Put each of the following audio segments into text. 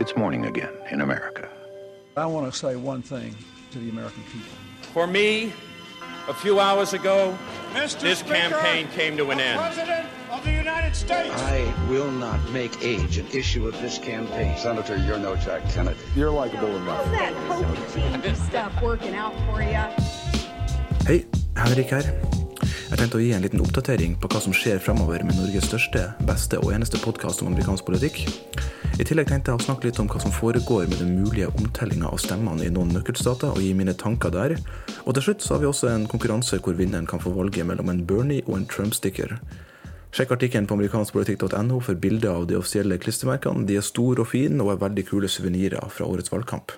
It's morning again in America. I want to say one thing to the American people. For me, a few hours ago, Mr. this Speaker, campaign came to an end. President of the United States. I will not make age an issue of this campaign. Senator, you're no Jack Kennedy. You're likable enough. How's that coaching stuff working out for you? Hei, Henrik her. Jeg tenkte å gi en liten oppdatering på hva som skjer fremover med Norges største, beste og eneste podkast om amerikansk politikk. I tillegg tenkte jeg å snakke litt om hva som foregår med den mulige omtellinga av stemmene i noen nøkkelstater, og gi mine tanker der. Og til slutt så har vi også en konkurranse hvor vinneren kan få valget mellom en Bernie og en Trump-sticker. Sjekk artikkelen på amerikanskpolitikk.no for bilder av de offisielle klistremerkene. De er store og fine, og er veldig kule suvenirer fra årets valgkamp.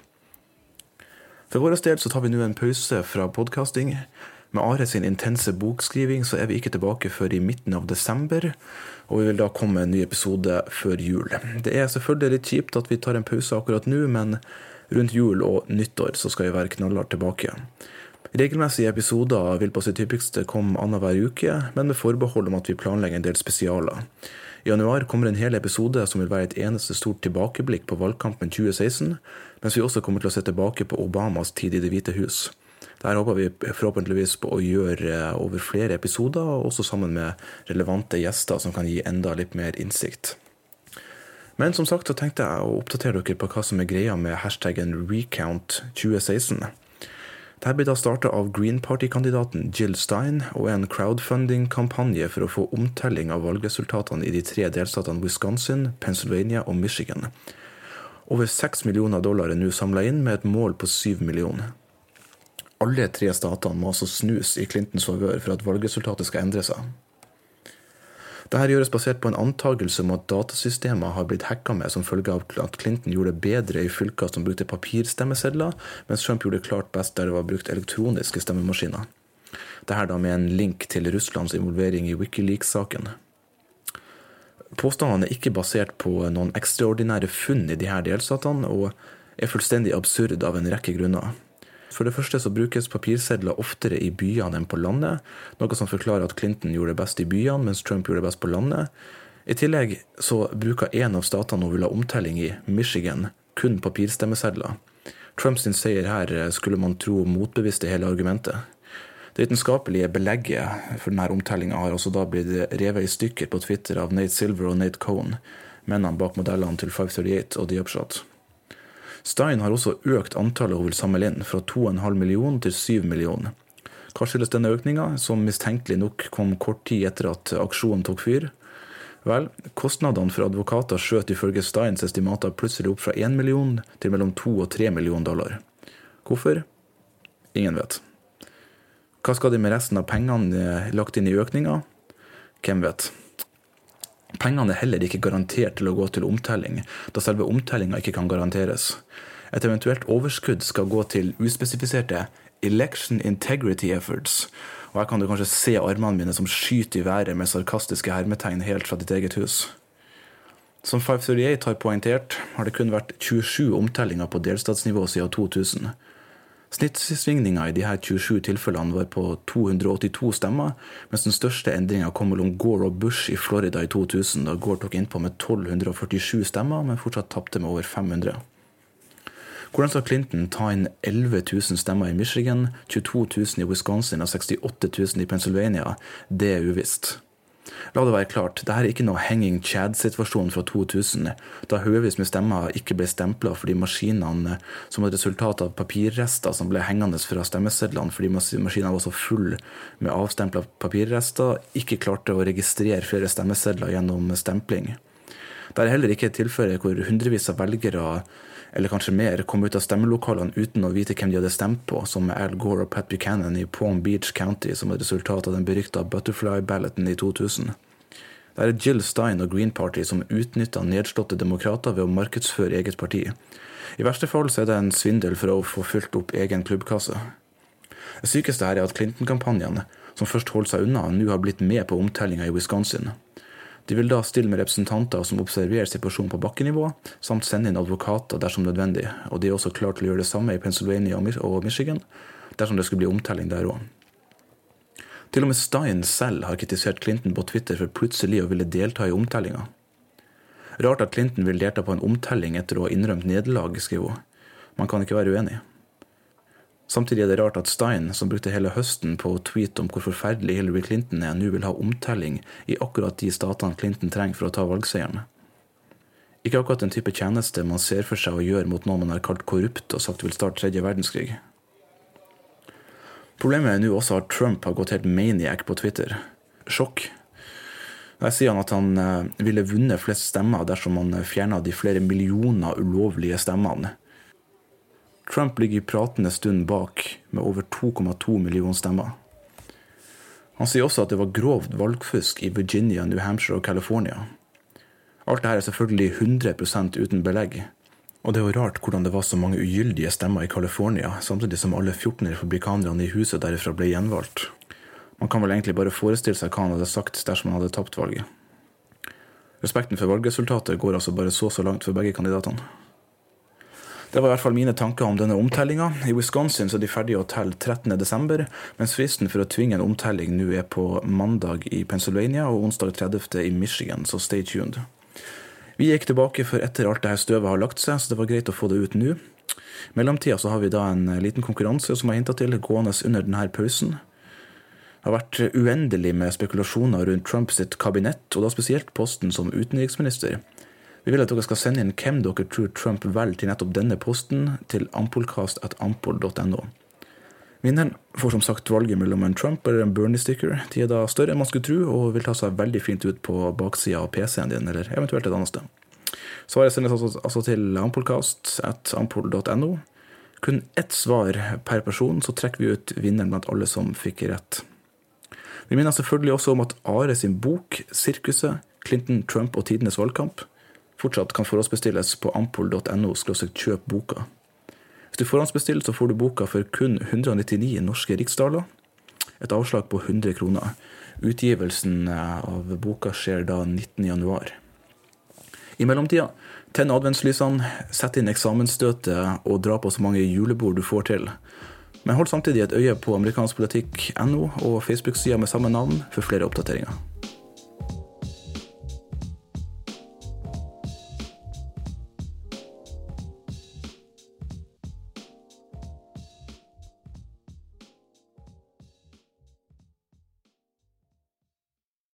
For vår del så tar vi nå en pause fra podkasting. Med Are sin intense bokskriving så er vi ikke tilbake før i midten av desember, og vi vil da komme med en ny episode før jul. Det er selvfølgelig litt kjipt at vi tar en pause akkurat nå, men rundt jul og nyttår så skal vi være knallhardt tilbake. Regelmessige episoder vil på sitt hyppigste komme annenhver uke, men med forbehold om at vi planlegger en del spesialer. I januar kommer en hel episode som vil være et eneste stort tilbakeblikk på valgkampen 2016, mens vi også kommer til å se tilbake på Obamas tid i Det hvite hus. Der håper vi forhåpentligvis på å gjøre over flere episoder, også sammen med relevante gjester som kan gi enda litt mer innsikt. Men som sagt så tenkte jeg å oppdatere dere på hva som er greia med hashtaggen recount2016. Dette blir da starta av Green Party-kandidaten Jill Stein og en crowdfunding-kampanje for å få omtelling av valgresultatene i de tre delstatene Wisconsin, Pennsylvania og Michigan. Over seks millioner dollar er nå samla inn, med et mål på syv millioner. Alle tre statene må altså snus i Clintons favør for at valgresultatet skal endre seg. Dette gjøres basert på en antakelse om at datasystemer har blitt hacka med som følge av at Clinton gjorde det bedre i fylker som brukte papirstemmesedler, mens Trump gjorde det klart best der det var brukt elektroniske stemmemaskiner. Dette da med en link til Russlands involvering i Wikileaks-saken. Påstandene er ikke basert på noen ekstraordinære funn i disse delstatene, og er fullstendig absurd av en rekke grunner. For det første så brukes papirsedler oftere i byene enn på landet, noe som forklarer at Clinton gjorde det best i byene, mens Trump gjorde det best på landet. I tillegg så bruker en av statene hun vil ha omtelling i, Michigan, kun papirstemmesedler. Trumps seier her skulle man tro motbeviste hele argumentet. Det vitenskapelige belegget for denne omtellinga har også da blitt revet i stykker på Twitter av Nate Silver og Nate Cohn, mennene bak modellene til 538 og The Upshot. Stein har også økt antallet hun vil samle inn, fra 2,5 millioner til 7 millioner. Hva skyldes denne økninga, som mistenkelig nok kom kort tid etter at aksjonen tok fyr? Vel, kostnadene for advokater skjøt ifølge Steins estimater plutselig opp fra 1 million til mellom 2 og 3 millioner dollar. Hvorfor? Ingen vet. Hva skal de med resten av pengene lagt inn i økninga? Hvem vet. Pengene er heller ikke garantert til å gå til omtelling, da selve omtellinga ikke kan garanteres. Et eventuelt overskudd skal gå til uspesifiserte election integrity efforts, og her kan du kanskje se armene mine som skyter i været med sarkastiske hermetegn helt fra ditt eget hus. Som 538 har poengtert, har det kun vært 27 omtellinger på delstatsnivå siden 2000. Snittsvingninga i de her 27 tilfellene var på 282 stemmer, mens den største endringa kom mellom Gore og Bush i Florida i 2000, da Gore tok innpå med 1247 stemmer, men fortsatt tapte med over 500. Hvordan skal Clinton ta inn 11 000 stemmer i Michigan, 22 000 i Wisconsin og 68 000 i Pennsylvania? Det er uvisst. La det være klart, dette er ikke noe hanging Chad-situasjon fra 2000, da haugevis med stemmer ikke ble stempla fordi maskinene, som et resultat av papirrester som ble hengende fra stemmesedlene fordi maskinene var så fulle med avstempla papirrester, ikke klarte å registrere flere stemmesedler gjennom stempling. Det er heller ikke et tilfelle hvor hundrevis av velgere eller kanskje mer, kom ut av stemmelokalene uten å vite hvem de hadde stemt på, som med Al Gore og Pat Buchanan i Palm Beach County som et resultat av den berykta Butterfly-balloten i 2000. Det er Jill Stein og Green Party som utnytta nedslåtte demokrater ved å markedsføre eget parti. I verste fall så er det en svindel for å få fylt opp egen klubbkasse. Det sykeste her er at Clinton-kampanjene, som først holdt seg unna, nå har blitt med på omtellinga i Wisconsin. De vil da stille med representanter som observerer situasjonen på bakkenivå, samt sende inn advokater dersom nødvendig, og de er også klare til å gjøre det samme i Pennsylvania og Michigan, dersom det skulle bli omtelling der òg. Til og med Stein selv har kritisert Clinton på Twitter for plutselig å ville delta i omtellinga. Rart at Clinton vil delta på en omtelling etter å ha innrømt nederlag, skriver hun. Man kan ikke være uenig. Samtidig er det rart at Stein, som brukte hele høsten på å tweete om hvor forferdelig Hillary Clinton er, nå vil ha omtelling i akkurat de statene Clinton trenger for å ta valgseieren. Ikke akkurat den type tjeneste man ser for seg å gjøre mot noen man har kalt korrupt og sagt vil starte tredje verdenskrig. Problemet er nå også at Trump har gått helt maniac på Twitter. Sjokk. Der sier han at han eh, ville vunnet flest stemmer dersom han fjerna de flere millioner ulovlige stemmene Trump ligger i pratende stund bak med over 2,2 millioner stemmer. Han sier også at det var grovt valgfusk i Virginia, New Hampshire og California. Alt dette er selvfølgelig 100% uten belegg. Og det er jo rart hvordan det var så mange ugyldige stemmer i California, samtidig som alle 14 republikanerne i huset derifra ble gjenvalgt. Man kan vel egentlig bare forestille seg hva han hadde sagt dersom han hadde tapt valget. Respekten for valgresultatet går altså bare så så langt for begge kandidatene. Det var i hvert fall mine tanker om denne omtellinga. I Wisconsin så er de ferdige å telle 13.12., mens fristen for å tvinge en omtelling nå er på mandag i Pennsylvania og onsdag 30. i Michigan, så stay tuned. Vi gikk tilbake for etter alt det her støvet har lagt seg, så det var greit å få det ut nå. Mellomtida så har vi da en liten konkurranse som jeg hinta til, gående under denne pausen. Det har vært uendelig med spekulasjoner rundt Trumps kabinett, og da spesielt posten som utenriksminister. Vi vil at dere skal sende inn hvem dere tror Trump velger til nettopp denne posten, til ampolkast.ampol.no. Vinneren får som sagt valget mellom en Trump eller en Bernie-sticker. De er da større enn man skulle tro, og vil ta seg veldig fint ut på baksida av PC-en din, eller eventuelt et annet sted. Svaret sendes altså, altså til ampolkast.ampol.no. Kun ett svar per person, så trekker vi ut vinneren blant alle som fikk rett. Vi minner selvfølgelig også om at Are sin bok 'Sirkuset Clinton, Trump og tidenes valgkamp' fortsatt kan forhåndsbestilles på ampol.no kjøp boka. Hvis du forhåndsbestiller, så får du boka for kun 199 norske riksdaler. Et avslag på 100 kroner. Utgivelsen eh, av boka skjer da 19.1. I mellomtida, tenn adventslysene, sett inn eksamensstøtet og dra på så mange julebord du får til. Men hold samtidig et øye på amerikanskpolitikk.no og Facebook-sida med samme navn for flere oppdateringer.